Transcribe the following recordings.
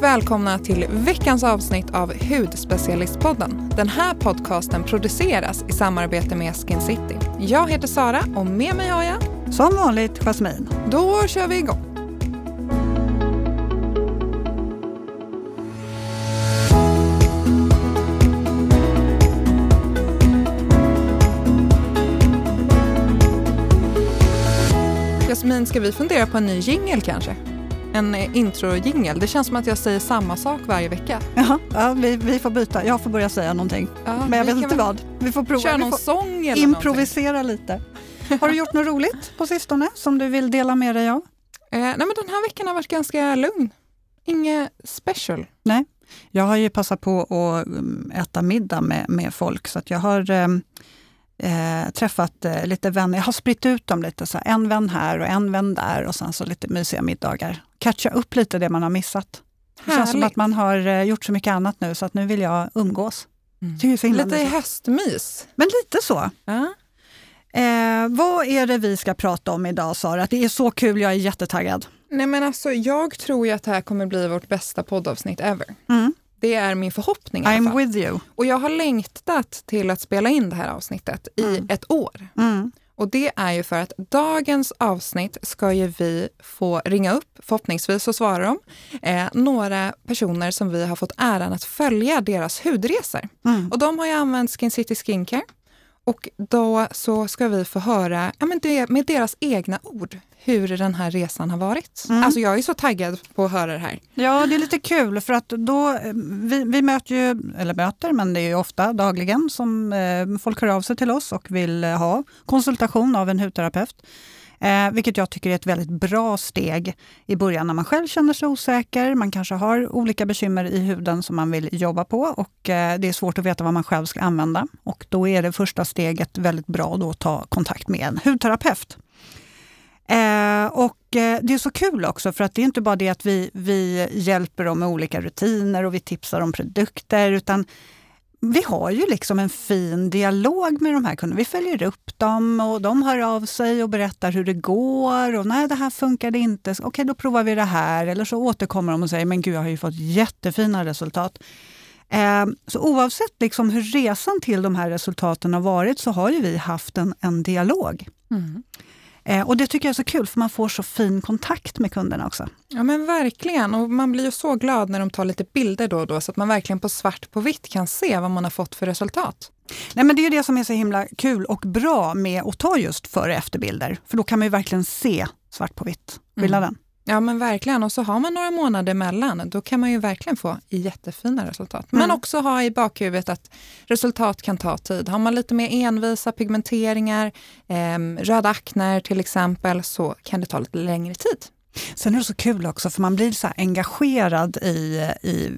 Varmt välkomna till veckans avsnitt av Hudspecialistpodden. Den här podcasten produceras i samarbete med Skin City. Jag heter Sara och med mig har jag... Som vanligt Jasmin. Då kör vi igång. Jasmin, ska vi fundera på en ny jingel kanske? En intro-jingel. Det känns som att jag säger samma sak varje vecka. Jaha, ja, vi, vi får byta. Jag får börja säga någonting. Ja, Men jag vet inte vad. Vi får prova. Köra någon sång eller improvisera lite. Har du gjort något roligt på sistone som du vill dela med dig av? någonting. Eh, nej, men den här veckan har varit ganska lugn. Inget special. Nej. Jag har ju passat på att mm, äta middag med, med folk så att jag har eh, eh, träffat eh, lite vänner. Jag har spritt ut dem lite, så en vän här och en vän där och sen så lite mysiga middagar. Catcha upp lite det man har missat. Det känns som Härligt. att man har eh, gjort så mycket annat nu så att nu vill jag umgås. Mm. Lite mysigt. höstmys. Men lite så. Ja. Eh, vad är det vi ska prata om idag Sara? Det är så kul, jag är jättetaggad. Nej, men alltså, jag tror ju att det här kommer bli vårt bästa poddavsnitt ever. Mm. Det är min förhoppning i I'm with you. Och jag har längtat till att spela in det här avsnittet i Mm. ett år. Mm. Och det är ju för att dagens avsnitt ska ju vi få ringa upp, förhoppningsvis så svarar de, eh, några personer som vi har fått äran att följa deras hudresor. Mm. Och de har ju använt Skin City Skincare. Och då så ska vi få höra ja, men det, med deras egna ord hur den här resan har varit. Mm. Alltså jag är så taggad på att höra det här. Ja, det är lite kul för att då, eh, vi, vi möter ju, eller möter, men det är ju ofta dagligen som eh, folk hör av sig till oss och vill eh, ha konsultation av en hudterapeut. Eh, vilket jag tycker är ett väldigt bra steg i början när man själv känner sig osäker. Man kanske har olika bekymmer i huden som man vill jobba på och eh, det är svårt att veta vad man själv ska använda. Och då är det första steget väldigt bra då att ta kontakt med en hudterapeut. Eh, och eh, det är så kul också för att det är inte bara det att vi, vi hjälper dem med olika rutiner och vi tipsar om produkter utan vi har ju liksom en fin dialog med de här kunderna. Vi följer upp dem och de hör av sig och berättar hur det går. och Nej, det här funkade inte. Okej, då provar vi det här. Eller så återkommer de och säger, men gud, jag har ju fått jättefina resultat. Eh, så oavsett liksom hur resan till de här resultaten har varit så har ju vi haft en, en dialog. Mm. Eh, och det tycker jag är så kul för man får så fin kontakt med kunderna också. Ja men verkligen, och man blir ju så glad när de tar lite bilder då och då så att man verkligen på svart på vitt kan se vad man har fått för resultat. Nej, men det är ju det som är så himla kul och bra med att ta just före och efterbilder. För då kan man ju verkligen se svart på vitt skillnaden. Ja men verkligen, och så har man några månader emellan, då kan man ju verkligen få jättefina resultat. Men Mm. också ha i bakhuvudet att resultat kan ta tid. Har man lite mer envisa pigmenteringar, eh, röda akner till exempel, så kan det ta lite längre tid. Sen är det så kul också för man blir så engagerad i, i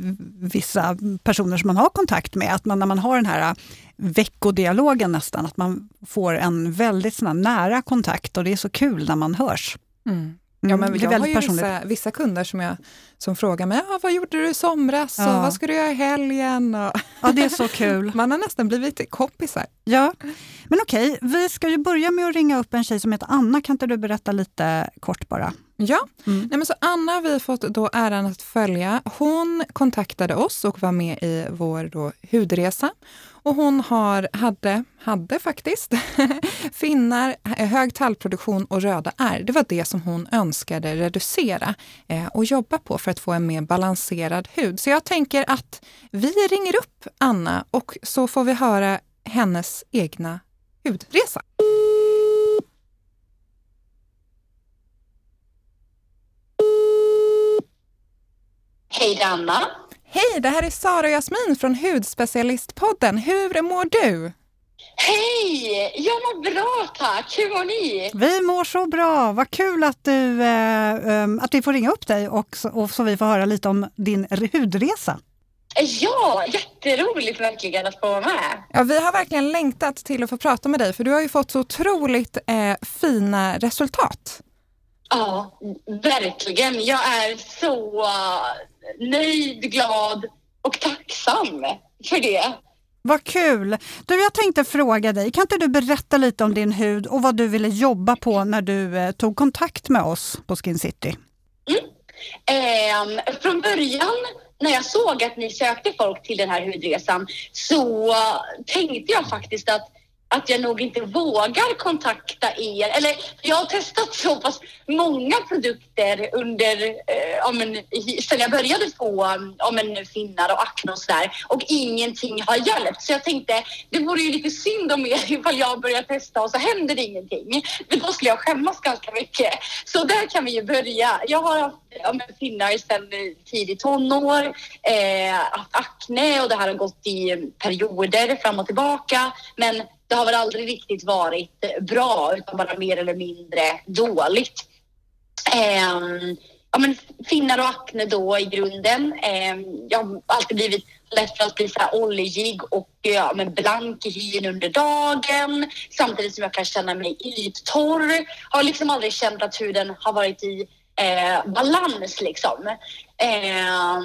vissa personer som man har kontakt med. Att man, när man har den här veckodialogen nästan, att man får en väldigt sån nära kontakt och det är så kul när man hörs. Ja, Mm, men det är jag har ju vissa, vissa kunder som, jag, som frågar mig, ah, vad gjorde du i somras och Ja. vad ska du göra i helgen? Och Ja, det är så kul. man har nästan blivit kompisar. Ja, men okej, vi ska ju börja med att ringa upp en tjej som heter Anna. Kan inte du berätta lite kort bara? Ja, Mm. Nej, men så Anna har vi fått då äran att följa. Hon kontaktade oss och var med i vår då hudresa. Och hon har, hade, hade faktiskt finnar, hög tallproduktion och röda ärr. Det var det som hon önskade reducera eh, och jobba på för att få en mer balanserad hud. Så jag tänker att vi ringer upp Anna och så får vi höra hennes egna hudresa. Hej det är Anna. Hej, det här är Sara och Jasmin från Hudspecialistpodden. Hur mår du? Hej! Jag mår bra tack. Hur mår ni? Vi mår så bra. Vad kul att, du, eh, em, att vi får ringa upp dig och så, och så vi får höra lite om din hudresa. Ja, jätteroligt verkligen att få vara med. Ja, vi har verkligen längtat till att få prata med dig för du har ju fått så otroligt eh, fina resultat. Ja, verkligen. Jag är så nöjd, glad och tacksam för det. Vad kul! Du, jag tänkte fråga dig, kan inte du berätta lite om din hud och vad du ville jobba på när du eh, tog kontakt med oss på Skin City? Eh, från början när jag såg att ni sökte folk till den här hudresan så tänkte jag faktiskt att att jag nog inte vågar kontakta er. Eller jag har testat så pass många produkter under, eh, om en, sen jag började få om en finnar och akne och sådär och ingenting har hjälpt. Så jag tänkte det vore ju lite synd om er ifall jag börjar testa och så händer det ingenting. För då skulle jag skämmas ganska mycket. Så där kan vi ju börja. Jag har haft om finnar sedan eh, tidigt tonår, eh, haft akne och det här har gått i perioder fram och tillbaka. Men det har väl aldrig riktigt varit eh, bra utan bara mer eller mindre dåligt. Eh, ja, men finnar och akne då i grunden. Eh, jag har alltid blivit lätt för att bli så här oljig och eh, ja, men blank i hyn under dagen samtidigt som jag kan känna mig yttorr. Har liksom aldrig känt att huden har varit i eh, balans liksom. Eh,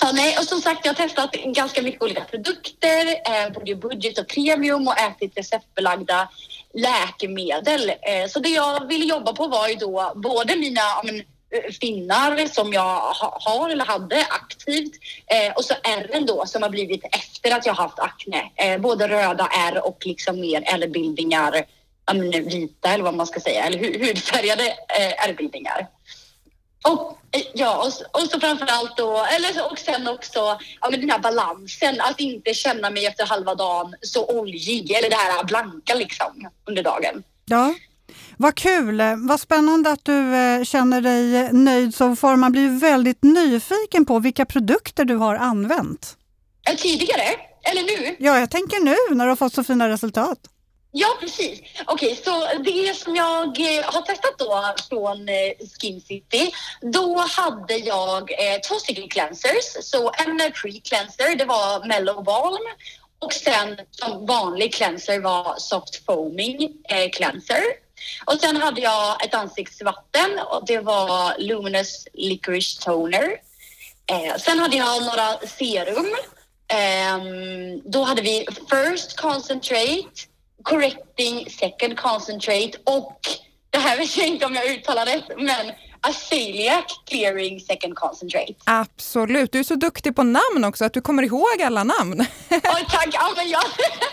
Ja, nej, och som sagt, jag har testat ganska mycket olika produkter, eh, både budget och premium och ätit receptbelagda läkemedel. Eh, så det jag ville jobba på var ju då både mina men, eh, finnar som jag ha, har eller hade aktivt eh, och så ärren då som har blivit efter att jag haft akne. Eh, både röda ärr och liksom mer ärrbildningar, vita eller vad man ska säga, eller hudfärgade eh, ärrbildningar. Och, ja, och, och så framförallt då, eller och sen också ja, men den här balansen, att inte känna mig efter halva dagen så oljig eller det här blanka liksom under dagen. Ja, vad kul! Vad spännande att du eh, känner dig nöjd så far. Man blir väldigt nyfiken på vilka produkter du har använt. Tidigare? Eller nu? Ja, jag tänker nu när du har fått så fina resultat. Ja, precis. Okej, okay, så det som jag eh, har testat då från eh, Skin City, då hade jag eh, två stycken cleansers. Så en pre-cleanser, det var Mellow Balm och sen som vanlig cleanser var Soft Foaming eh, Cleanser. Och sen hade jag ett ansiktsvatten och det var Luminous Licorice Toner. Eh, sen hade jag några serum. Ehm, då hade vi First Concentrate correcting second concentrate och det här vet jag inte om jag uttalar rätt, men Aceliac clearing second concentrate. Absolut, du är så duktig på namn också att du kommer ihåg alla namn. Ja, tack, ja, men jag,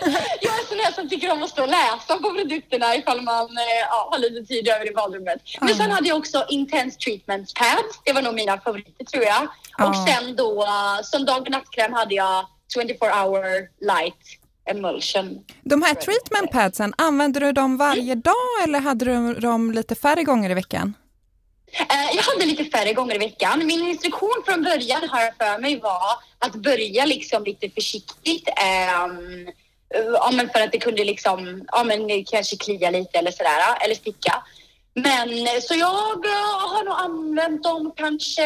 jag är sån här som tycker om att stå och läsa på produkterna ifall man eh, ja, har lite tid över i badrummet. Men mm. sen hade jag också Intense Treatment Pads, det var nog mina favoriter tror jag. Och mm. sen då som dag och nattkräm hade jag 24 hour light emulsion. De här treatment padsen, använder du dem varje mm. dag eller hade du dem lite färre gånger i veckan? Eh, jag hade lite färre gånger i veckan. Min instruktion från början jag för mig var att börja liksom lite försiktigt. Um, ja, men för att det kunde liksom, ja, men kanske klia lite eller sådär, eller sticka. Men så jag har nog använt dem kanske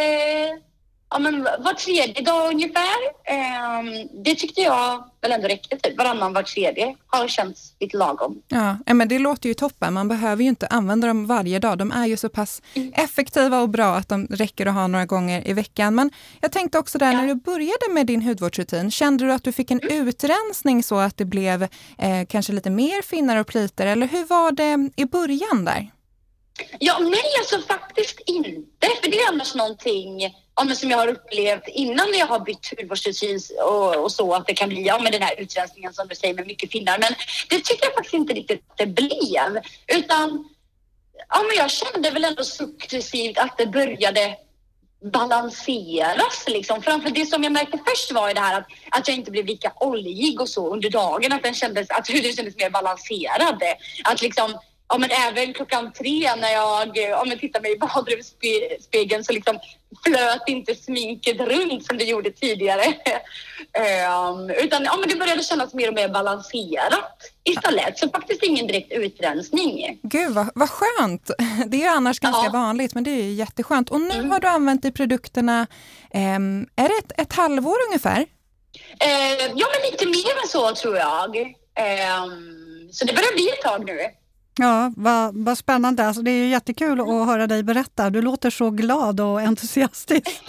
ja, men var tredje dag ungefär. Eh, det tyckte jag väl ändå räckte. Typ. Varannan var tredje har känts lite lagom. Ja, men det låter ju toppen. Man behöver ju inte använda dem varje dag. De är ju så pass mm. effektiva och bra att de räcker att ha några gånger i veckan. Men jag tänkte också där, ja. när du började med din hudvårdsrutin, kände du att du fick en mm. utrensning så att det blev eh, kanske lite mer finnar och plitor? Eller hur var det i början där? Ja, nej alltså faktiskt inte. För det är annars någonting ja, men som jag har upplevt innan jag har bytt hudvårdsrutin och, och, så att det kan bli ja, med den här utrensningen som du säger med mycket finnar. Men det tycker jag faktiskt inte riktigt att det blev. Utan ja, men jag kände väl ändå successivt att det började balanseras. Liksom. Framför det som jag märkte först var ju det här att, att jag inte blev lika oljig och så under dagen. Att, den kändes, att huden kändes mer balanserad. Att liksom ja, men även klockan tre när jag ja, men tittar mig i badrumsspegeln så liksom flöt inte sminket runt som det gjorde tidigare. um, utan ja, men det började kännas mer och mer balanserat istället. Så faktiskt ingen direkt utrensning. Gud vad, vad skönt! Det är annars ganska ja. vanligt men det är jätteskönt. Och nu mm. har du använt i produkterna, um, är det ett, ett halvår ungefär? Uh, ja men lite mer än så tror jag. Um, så det börjar bli ett tag nu. Ja, vad, vad spännande. Alltså, det är jättekul att höra dig berätta. Du låter så glad och entusiastisk.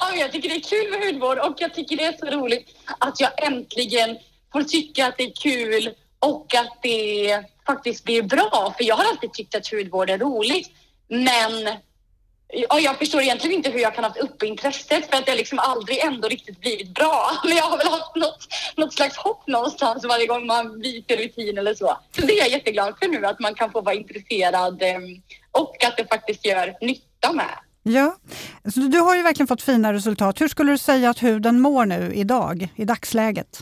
ja, jag tycker det är kul med hudvård och jag tycker det är så roligt att jag äntligen får tycka att det är kul och att det faktiskt blir bra. För jag har alltid tyckt att hudvård är roligt. Men Ja, jag förstår egentligen inte hur jag kan ha haft uppe intresset för att det liksom aldrig ändå riktigt blivit bra. Men jag har väl haft något, något slags hopp någonstans varje gång man byter rutin eller så. Så det är jag jätteglad för nu, att man kan få vara intresserad eh, och att det faktiskt gör nytta med. Ja, så du har ju verkligen fått fina resultat. Hur skulle du säga att huden mår nu idag, i dagsläget?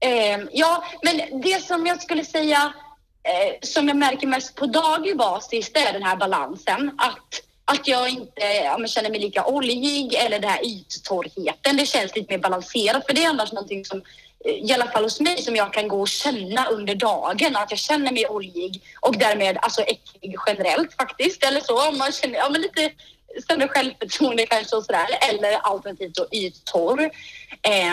Eh, ja, men det som jag skulle säga eh, som jag märker mest på daglig basis, det är den här balansen. Att att jag inte ja, känner mig lika oljig eller den här yttorrheten. Det känns lite mer balanserat för det är annars någonting som eh, i alla fall hos mig som jag kan gå och känna under dagen. Att jag känner mig oljig och därmed alltså äcklig generellt faktiskt. Eller så om man känner ja, men lite sämre självförtroende kanske och sådär. Eller alternativt då yttorr.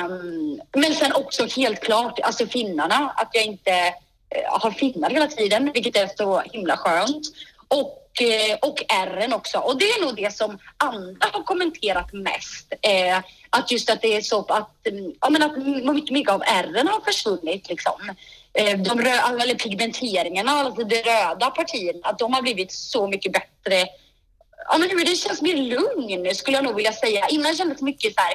Um, men sen också helt klart alltså finnarna. Att jag inte uh, har finnar hela tiden vilket är så himla skönt. Och och, eh, och R'n också. Och det är nog det som andra har kommenterat mest. Eh, att just att det är så att, mm, ja, men att mycket, av R'n har försvunnit. Liksom. Eh, de röda, eller pigmenteringarna, alltså de röda partierna, att de har blivit så mycket bättre. Ja, men det känns mer lugn skulle jag nog vilja säga. Innan kändes det mycket så här,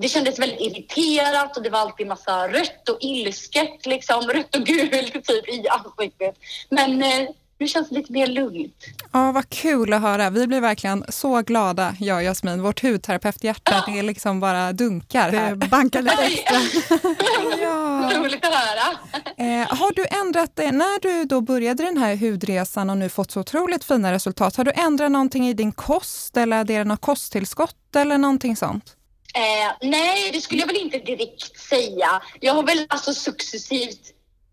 det kändes väldigt irriterat och det var alltid massa rött och ilsket, liksom rött och gult typ i ansiktet. Men eh, nu känns det lite mer lugnt. Ja, vad kul att höra. Vi blir verkligen så glada, jag och Jasmin. Vårt hudterapeuthjärta, ja. det liksom bara dunkar här. Det bankar lite extra. ja. Roligt att höra. Eh, har du ändrat det, när du då började den här hudresan och nu fått så otroligt fina resultat, har du ändrat någonting i din kost eller adderat något kosttillskott eller någonting sånt? Eh, nej, det skulle jag väl inte direkt säga. Jag har väl alltså successivt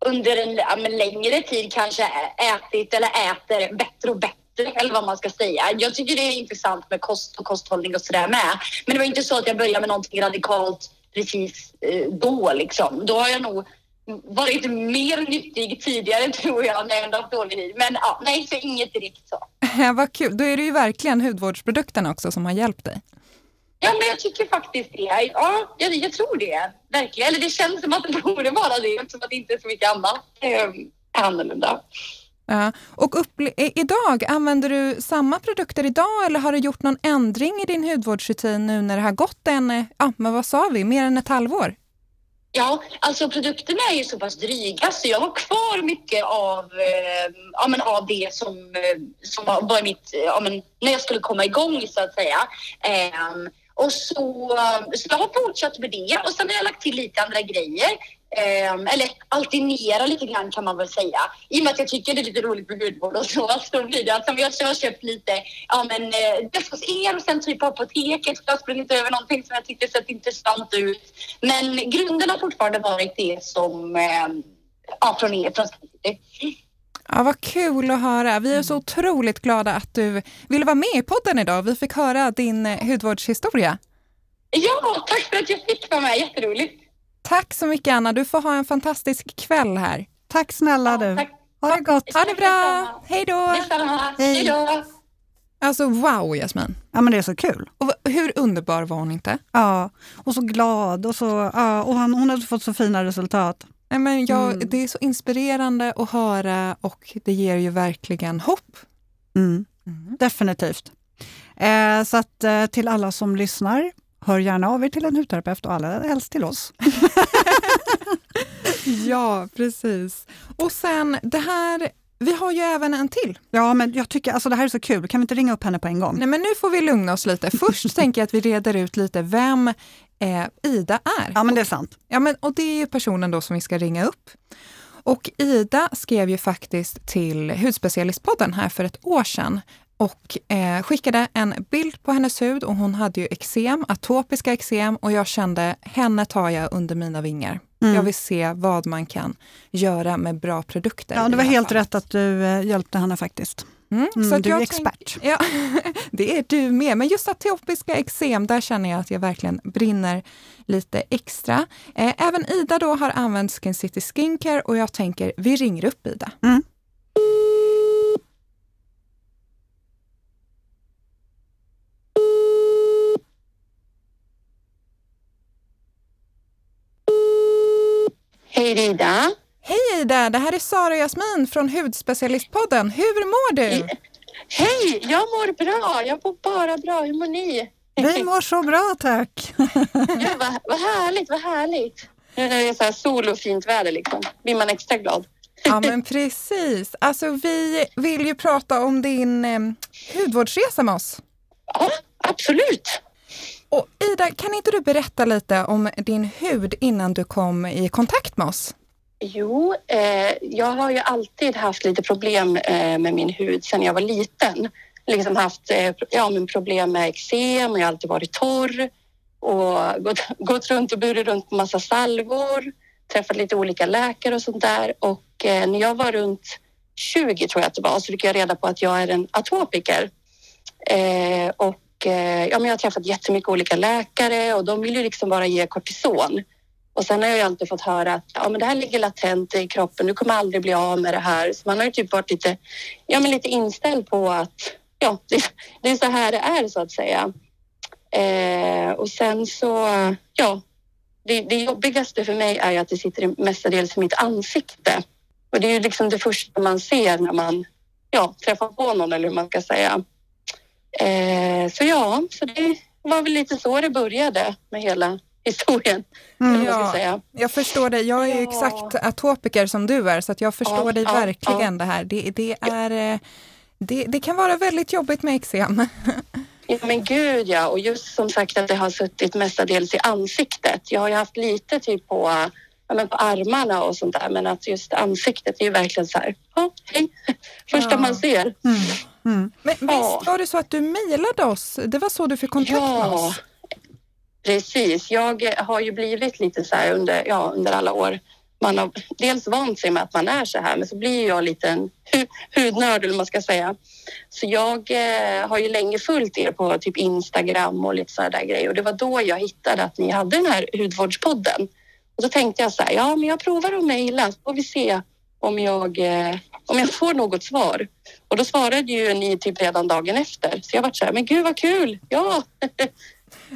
under en ja, längre tid kanske ätit eller äter bättre och bättre eller vad man ska säga. Jag tycker det är intressant med kost och kosthållning och sådär med. Men det var inte så att jag började med någonting radikalt precis eh, då liksom. Då har jag nog varit mer nyttig tidigare tror jag när jag ändå haft dålig hy. Men ja, nej, så inget direkt så. vad kul. Då är det ju verkligen hudvårdsprodukterna också som har hjälpt dig. Ja, men jag tycker faktiskt det. Ja, jag, jag tror det. Verkligen. Eller det känns som att det borde vara det eftersom att det inte är så mycket annat eh, annorlunda. Ja. Och idag, använder du samma produkter idag eller har du gjort någon ändring i din hudvårdsrutin nu när det har gått en, ja men vad sa vi, mer än ett halvår? Ja, alltså produkterna är ju så pass dryga så jag har kvar mycket av, eh, ja, men av det som, eh, som var mitt, ja, men, när jag skulle komma igång så att säga. Eh, och så, så jag har fortsatt med det och sen har jag lagt till lite andra grejer. Eh, eller alternera lite grann kan man väl säga. I och med att jag tycker det är lite roligt med hudvård och så, så blir det alltså, att jag, jag har köpt lite, ja men eh, dels hos er och sen typ på apoteket. Jag har sprungit över någonting som jag tyckte sett intressant ut. Men grunden har fortfarande varit det som, eh, ja från er, från Ja, vad kul att höra. Vi är så otroligt glada att du ville vara med i podden idag. Vi fick höra din eh, hudvårdshistoria. Ja, tack för att jag fick vara med. Jätteroligt. Tack så mycket Anna. Du får ha en fantastisk kväll här. Tack snälla du. tack. Ha det gott. Ha det bra. Hej då. Hej då. Alltså wow Jasmin. Ja men det är så kul. Och hur underbar var hon inte? Ja, och så glad och så, ja, och han, hon hade fått så fina resultat. Nej, men jag, mm. Det är så inspirerande att höra och det ger ju verkligen hopp. Mm. Mm. Definitivt. Eh, så att eh, till alla som lyssnar, hör gärna av er till en hudterapeut och allra helst till oss. ja, precis. Och sen det här vi har ju även en till. Ja, men jag tycker alltså det här är så kul. Kan vi inte ringa upp henne på en gång? Nej, men nu får vi lugna oss lite. Först tänker jag att vi reder ut lite vem eh, Ida är. Ja, men det är sant. Ja, men, och det är ju personen då som vi ska ringa upp. Och Ida skrev ju faktiskt till Hudspecialistpodden här för ett år sedan och eh, skickade en bild på hennes hud och hon hade ju eksem, atopiska eksem och jag kände henne tar jag under mina vingar. Mm. Jag vill se vad man kan göra med bra produkter. Ja, det var helt fallet. rätt att du eh, hjälpte henne faktiskt. Mm, mm, så du är expert. Tänk, ja, det är du med. Men just atopiska eksem, där känner jag att jag verkligen brinner lite extra. Eh, även Ida då har använt Skin City Skincare och jag tänker vi ringer upp Ida. Mm. Hej Ida! Hej Ida! Det här är Sara och Jasmin från Hudspecialistpodden. Hur mår du? Hej, jag mår bra. Jag mår bara bra. Hur mår ni? Vi mår så bra tack. Ja, vad, vad härligt, vad härligt. Nu när det är så här sol och fint väder liksom, blir man extra glad. Ja men precis. Alltså vi vill ju prata om din eh, hudvårdsresa med oss. Ja, absolut. Och Ida, kan inte du berätta lite om din hud innan du kom i kontakt med oss? Jo, eh, jag har ju alltid haft lite problem eh, med min hud sedan jag var liten. Liksom haft eh, ja, men problem med eksem och jag har alltid varit torr och gått, gått runt och burit runt på massa salvor, träffat lite olika läkare och sånt där. Och eh, när jag var runt 20 tror jag att det var så fick jag reda på att jag är en atopiker. Eh, och eh, ja, men jag har träffat jättemycket olika läkare och de vill ju liksom bara ge kortison. Och sen har jag ju alltid fått höra att ja, men det här ligger latent i kroppen, du kommer aldrig bli av med det här. Så man har ju typ varit lite, ja, men lite inställd på att ja, det, det är så här det är så att säga. Eh, och sen så, ja, det, det jobbigaste för mig är ju att det sitter mestadels i mitt ansikte. Och det är ju liksom det första man ser när man ja, träffar på någon eller hur man ska säga. Eh, så ja, så det var väl lite så det började med hela historien. Mm, ja, jag förstår dig. Jag är ju exakt atopiker som du är så att jag förstår ja, dig ja, verkligen det här. Det, det är, eh, det, det, kan vara väldigt jobbigt med eksem. Ja men gud ja och just som sagt att det har suttit mestadels i ansiktet. Jag har ju haft lite typ på, ja, men på armarna och sånt där men att just ansiktet är ju verkligen så här, ja hej, första ja. man ser. Mm. Mm. Men ja. visst var det så att du mejlade oss? Det var så du fick kontakt ja. med oss? Precis, jag har ju blivit lite så här under, ja, under alla år. Man har dels vant sig med att man är så här, men så blir jag lite en hu hudnörd eller man ska säga. Så jag eh, har ju länge följt er på typ Instagram och lite sådana där grejer och det var då jag hittade att ni hade den här hudvårdspodden. Och då tänkte jag så här, ja men jag provar att mejla så får vi se om jag, eh, om jag får något svar. Och då svarade ju ni typ redan dagen efter. Så jag var så här, men gud vad kul, ja.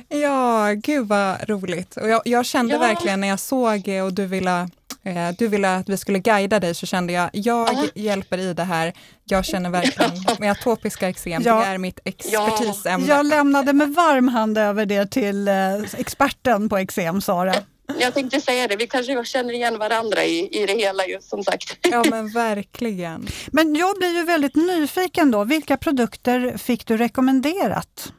Ja, gud vad roligt. Och jag, jag kände ja. verkligen när jag såg och du ville, eh, du ville att vi skulle guida dig så kände jag, jag Aha. hjälper i det här. Jag känner verkligen med atopiska eksem, ja. det är mitt expertisämne. Jag lämnade med varm hand över det till eh, experten på eksem, Sara. Jag tänkte säga det, vi kanske känner igen varandra i, i det hela ju som sagt. Ja men verkligen. Men jag blir ju väldigt nyfiken då, vilka produkter fick du rekommenderat?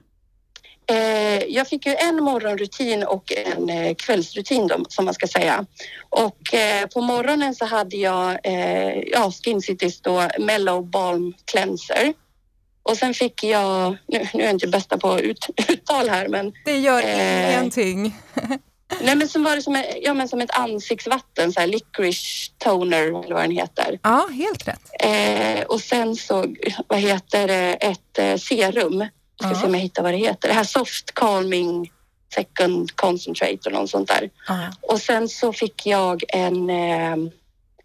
Eh, jag fick ju en morgonrutin och en eh, kvällsrutin då, som man ska säga. Och eh, på morgonen så hade jag eh, ja, Skin Citys då Mellow Balm Cleanser. Och sen fick jag, nu, nu är jag inte bästa på ut, uttal här men... Det gör eh, ingenting. nej men så var det som, en, ja, men som ett ansiktsvatten, så här licorice toner eller vad den heter. Ja, helt rätt. Eh, och sen så, vad heter det, ett eh, serum ska se om jag hittar vad det heter. Det här soft calming second concentrate och något sånt där. Och sen så fick jag en, eh,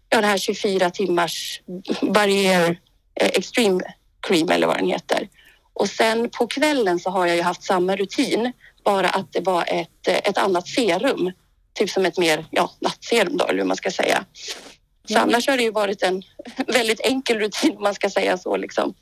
ja det här 24 timmars barriär eh, extreme cream eller vad den heter. Och sen på kvällen så har jag ju haft samma rutin, bara att det var ett, eh, ett annat serum. Typ som ett mer, ja, nattserum då, eller hur man ska säga. Så mm. annars har det ju varit en väldigt enkel rutin, om man ska säga så liksom.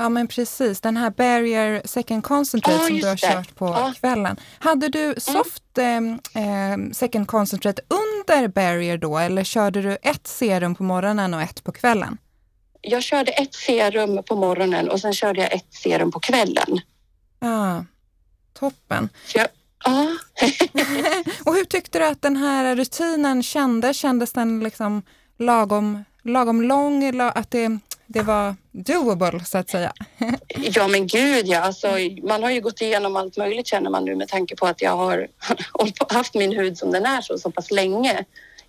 Ja men precis, den här Barrier Second Concentrate oh, som du har det. kört på oh. kvällen. Hade du mm. soft mm. eh, Second Concentrate under Barrier då eller körde du ett serum på morgonen och ett på kvällen? Jag körde ett serum på morgonen och sen körde jag ett serum på kvällen. Ja, toppen. Ja. Och hur tyckte du att den här rutinen kändes? Kändes den liksom lagom, lagom lång? Att det det var doable så att säga. ja men gud ja, alltså, man har ju gått igenom allt möjligt känner man nu med tanke på att jag har haft min hud som den är så, så pass länge.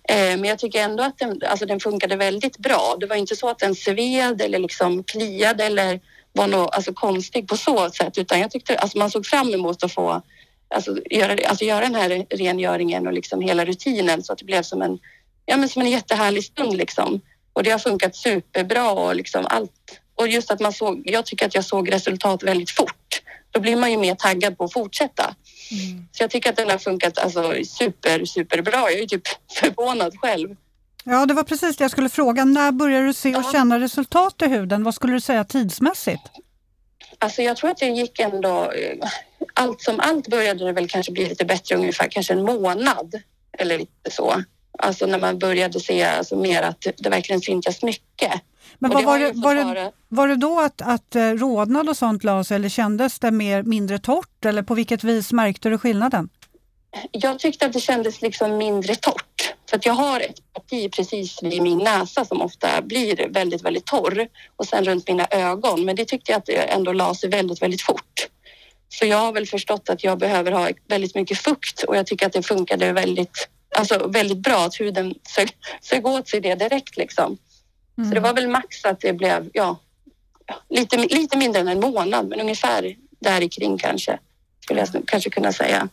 Eh, men jag tycker ändå att den, alltså, den funkade väldigt bra. Det var inte så att den sved eller liksom kliade eller var något alltså, konstig på så sätt utan jag tyckte alltså, man såg fram emot att få alltså, göra, alltså, göra den här rengöringen och liksom hela rutinen så att det blev som en, ja, men som en jättehärlig stund liksom. Och det har funkat superbra och liksom allt. Och just att man såg, jag tycker att jag såg resultat väldigt fort. Då blir man ju mer taggad på att fortsätta. Mm. Så jag tycker att den har funkat alltså, super, superbra. Jag är typ förvånad själv. Ja, det var precis det jag skulle fråga. När börjar du se och känna resultat i huden? Vad skulle du säga tidsmässigt? alltså jag tror att det gick ändå... eh, Allt som allt började det väl kanske bli lite bättre ungefär kanske en månad eller lite så. Alltså när man började se alltså mer att det, verkligen syntes mycket. Men vad var, det, var, det, var det då att, att eh, rodnad och sånt la sig eller kändes det mer, mindre torrt? Eller på vilket vis märkte du skillnaden? Jag tyckte att det kändes liksom mindre torrt. För att jag har ett parti precis vid min näsa som ofta blir väldigt, väldigt torr. Och sen runt mina ögon. Men det tyckte jag att det ändå la sig väldigt, väldigt fort. Så jag har väl förstått att jag behöver ha väldigt mycket fukt och jag tycker att det funkade väldigt, alltså väldigt bra att huden sög, sög åt sig det direkt liksom. Så det var väl max att det blev, ja, lite, lite mindre än en månad men ungefär där kring kanske. Skulle jag kanske kunna säga.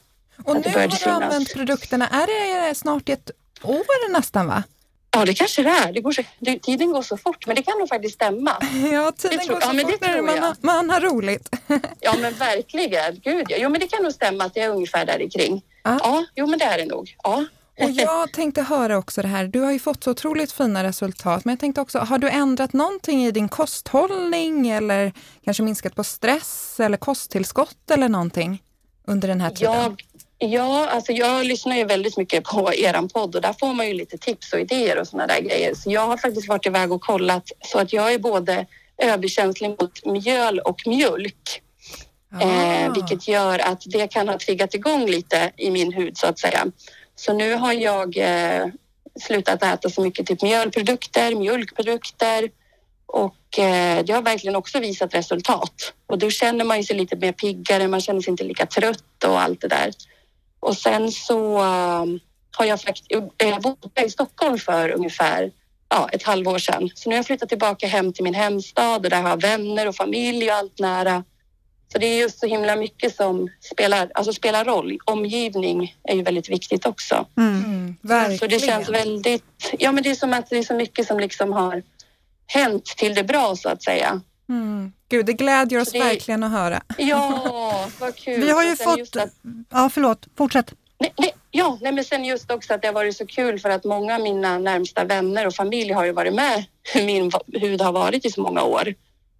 Och nu har du synas. använt produkterna, är det snart ett år nästan va? Ja, det kanske det är. Det går så, det, tiden går så fort, men det kan nog faktiskt stämma. Ja, tiden Det tror- går så ja, fort när man, har- man har roligt. Ja, men verkligen. Gud, ja. Jo, men det kan nog stämma att det är ungefär där kring. Ja. Ja, jo, men det är det nog. Ja. Och jag tänkte höra också det här, du har ju fått så otroligt fina resultat, men jag tänkte också, har du ändrat någonting i din kosthållning eller kanske minskat på stress eller kosttillskott eller någonting under den här tiden? Jag, ja, alltså jag lyssnar ju väldigt mycket på eran podd och där får man ju lite tips och idéer och såna där grejer. Så jag har faktiskt varit iväg och kollat så att jag är både överkänslig mot mjöl och mjölk. Eh, Ah. vilket gör att det kan ha triggat igång lite i min hud så att säga. Så nu har jag eh, slutat äta så mycket typ mjölprodukter, mjölkprodukter och eh, det har verkligen också visat resultat. Och då känner man ju sig lite mer piggare, man känner sig inte lika trött och allt det där. Och sen så eh, har jag faktiskt jag bott i Stockholm för ungefär ja, ett halvår sedan. Så nu har jag flyttat tillbaka hem till min hemstad och där har jag vänner och familj och allt nära. Så det är just så himla mycket som spelar, alltså spelar roll. Omgivning är ju väldigt viktigt också. Mm. Mm, Så verkligen. det känns väldigt, ja men det är som att det är så mycket som liksom har hänt till det bra så att säga. Mm. Gud, det glädjer oss Så det- verkligen att höra. Ja, vad kul. Vi har ju fått... just att- Ja, förlåt. Fortsätt. Nej, nej, ja, nej, men sen just också att det har varit så kul för att många av mina närmsta vänner och familj har ju varit med hur min hud har varit i så många år.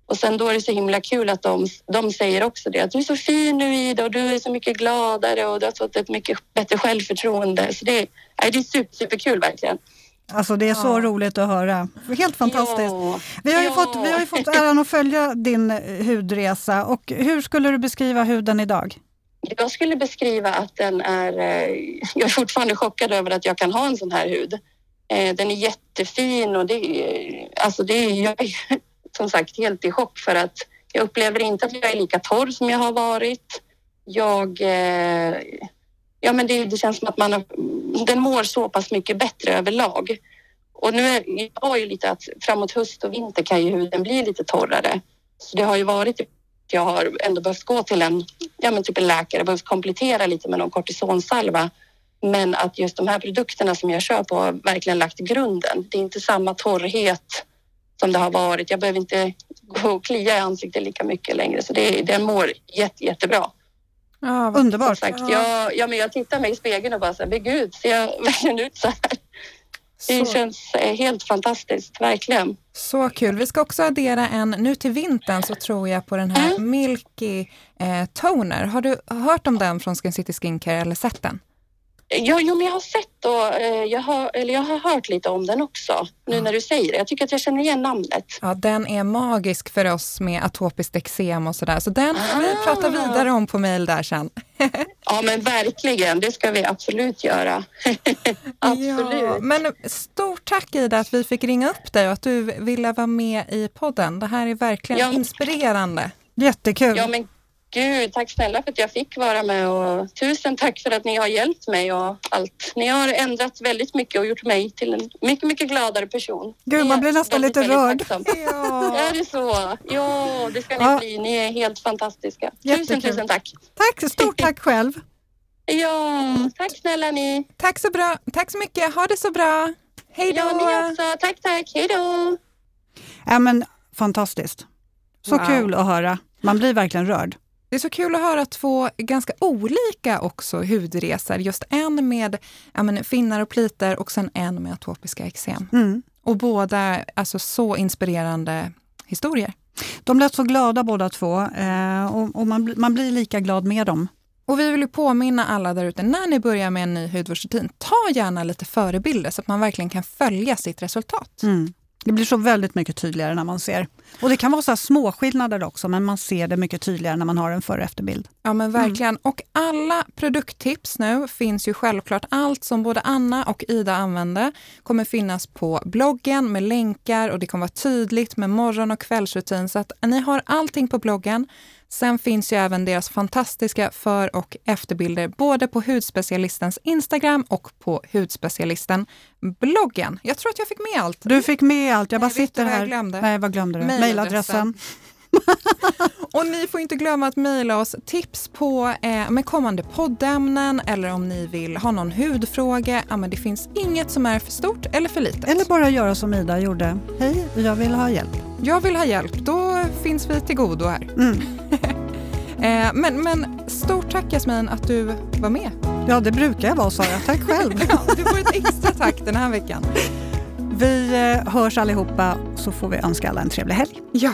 Och sen då är det så himla kul att de, de säger också det, att du är så fin nu Ida och du är så mycket gladare och du har fått ett mycket bättre självförtroende. Så det, nej, det är super, superkul verkligen. Alltså det är så Ja. roligt att höra. Helt fantastiskt. Ja, Vi har, ju Ja. fått, vi har fått äran att följa din eh, hudresa. Och hur skulle du beskriva huden idag? Jag skulle beskriva att den är... eh, Jag är fortfarande chockad över att jag kan ha en sån här hud. Eh, Den är jättefin och det. Alltså det jag som sagt helt i chock för att jag upplever inte att jag är lika torr som jag har varit. Jag... eh, Ja, men det, det känns som att man har, den mår så pass mycket bättre överlag. Och nu är jag har ju lite att framåt höst och vinter kan ju huden bli lite torrare. Så det har ju varit typ jag har ändå behövt gå till en, ja, men typ en läkare, behövt komplettera lite med någon kortisonsalva. Men att just de här produkterna som jag kör på har verkligen lagt grunden. Det är inte samma torrhet som det har varit. Jag behöver inte gå och klia i ansiktet lika mycket längre. Så det, den mår jätte, jättebra. Ja, Underbart. sagt, Ja. jag, ja, men jag tittar mig i spegeln och bara så här, men gud, ser jag verkligen ut så här? Det så, känns eh, helt fantastiskt, verkligen. så kul. Vi ska också addera en, nu till vintern så tror jag på den här Mm. Milky eh, Toner. Har du hört om den från Skin City Skincare eller sett den? Ja, jo, men jag har sett och eh, jag har, eller jag har hört lite om den också nu Ja. när du säger det. Jag tycker att jag känner igen namnet. Ja, den är magisk för oss med atopiskt eksem och sådär. Så den får vi Ah. prata vidare om på mejl där sen. Ja, men verkligen. Det ska vi absolut göra. absolut. Ja, men stort tack Ida att vi fick ringa upp dig och att du ville vara med i podden. Det här är verkligen Ja. inspirerande. Jättekul. Ja, men gud, tack snälla för att jag fick vara med och tusen tack för att ni har hjälpt mig och allt. Ni har ändrat väldigt mycket och gjort mig till en mycket, mycket gladare person. Gud, man blir nästan väldigt, lite rörd. Ja. Är det så? Ja, det ska ni Ja. bli. Ni är helt fantastiska. Jättekul. Tusen, tusen tack. Tack, stort tack själv. Ja, tack snälla ni. Tack så bra. Tack så mycket. Ha det så bra. Hej då. Ja, ni också. Tack, tack. Hej då. Ja, men, fantastiskt. Så Wow. kul att höra. Man blir verkligen rörd. Det är så kul att höra två ganska olika också hudresor. Just en med ja, men, finnar och plitor och sen en med atopiska eksem. Mm. Och båda alltså så inspirerande historier. De lät så glada båda två eh, och, och man, man blir lika glad med dem. Och vi vill ju påminna alla där ute, när ni börjar med en ny hudvårdsrutin, ta gärna lite förebilder så att man verkligen kan följa sitt resultat. Mm. Det blir så väldigt mycket tydligare när man ser. Och det kan vara så små skillnader också, men man ser det mycket tydligare när man har en före och efterbild. Ja men verkligen. Mm. Och alla produkttips nu finns ju självklart. Allt som både Anna och Ida använde kommer finnas på bloggen med länkar och det kommer vara tydligt med morgon och kvällsrutin. Så att ni har allting på bloggen. Sen finns ju även deras fantastiska för och efterbilder både på hudspecialistens Instagram och på hudspecialisten-bloggen. Jag tror att jag fick med allt. Du fick med allt. Jag bara Nej, sitter här. Jag glömde? Nej, vad glömde du? Mailadressen. och ni får inte glömma att mejla oss tips på eh, med kommande poddämnen eller om ni vill ha någon hudfråga. Ja, men det finns inget som är för stort eller för litet. Eller bara göra som Ida gjorde. Hej, jag vill ha hjälp. Jag vill ha hjälp. Då finns vi till godo här. Mm. eh, men, men stort tack Jasmin att du var med. Ja, det brukar jag vara Sara. Tack själv. ja, du får ett extra tack den här veckan. Vi eh, hörs allihopa så får vi önska alla en trevlig helg. Ja.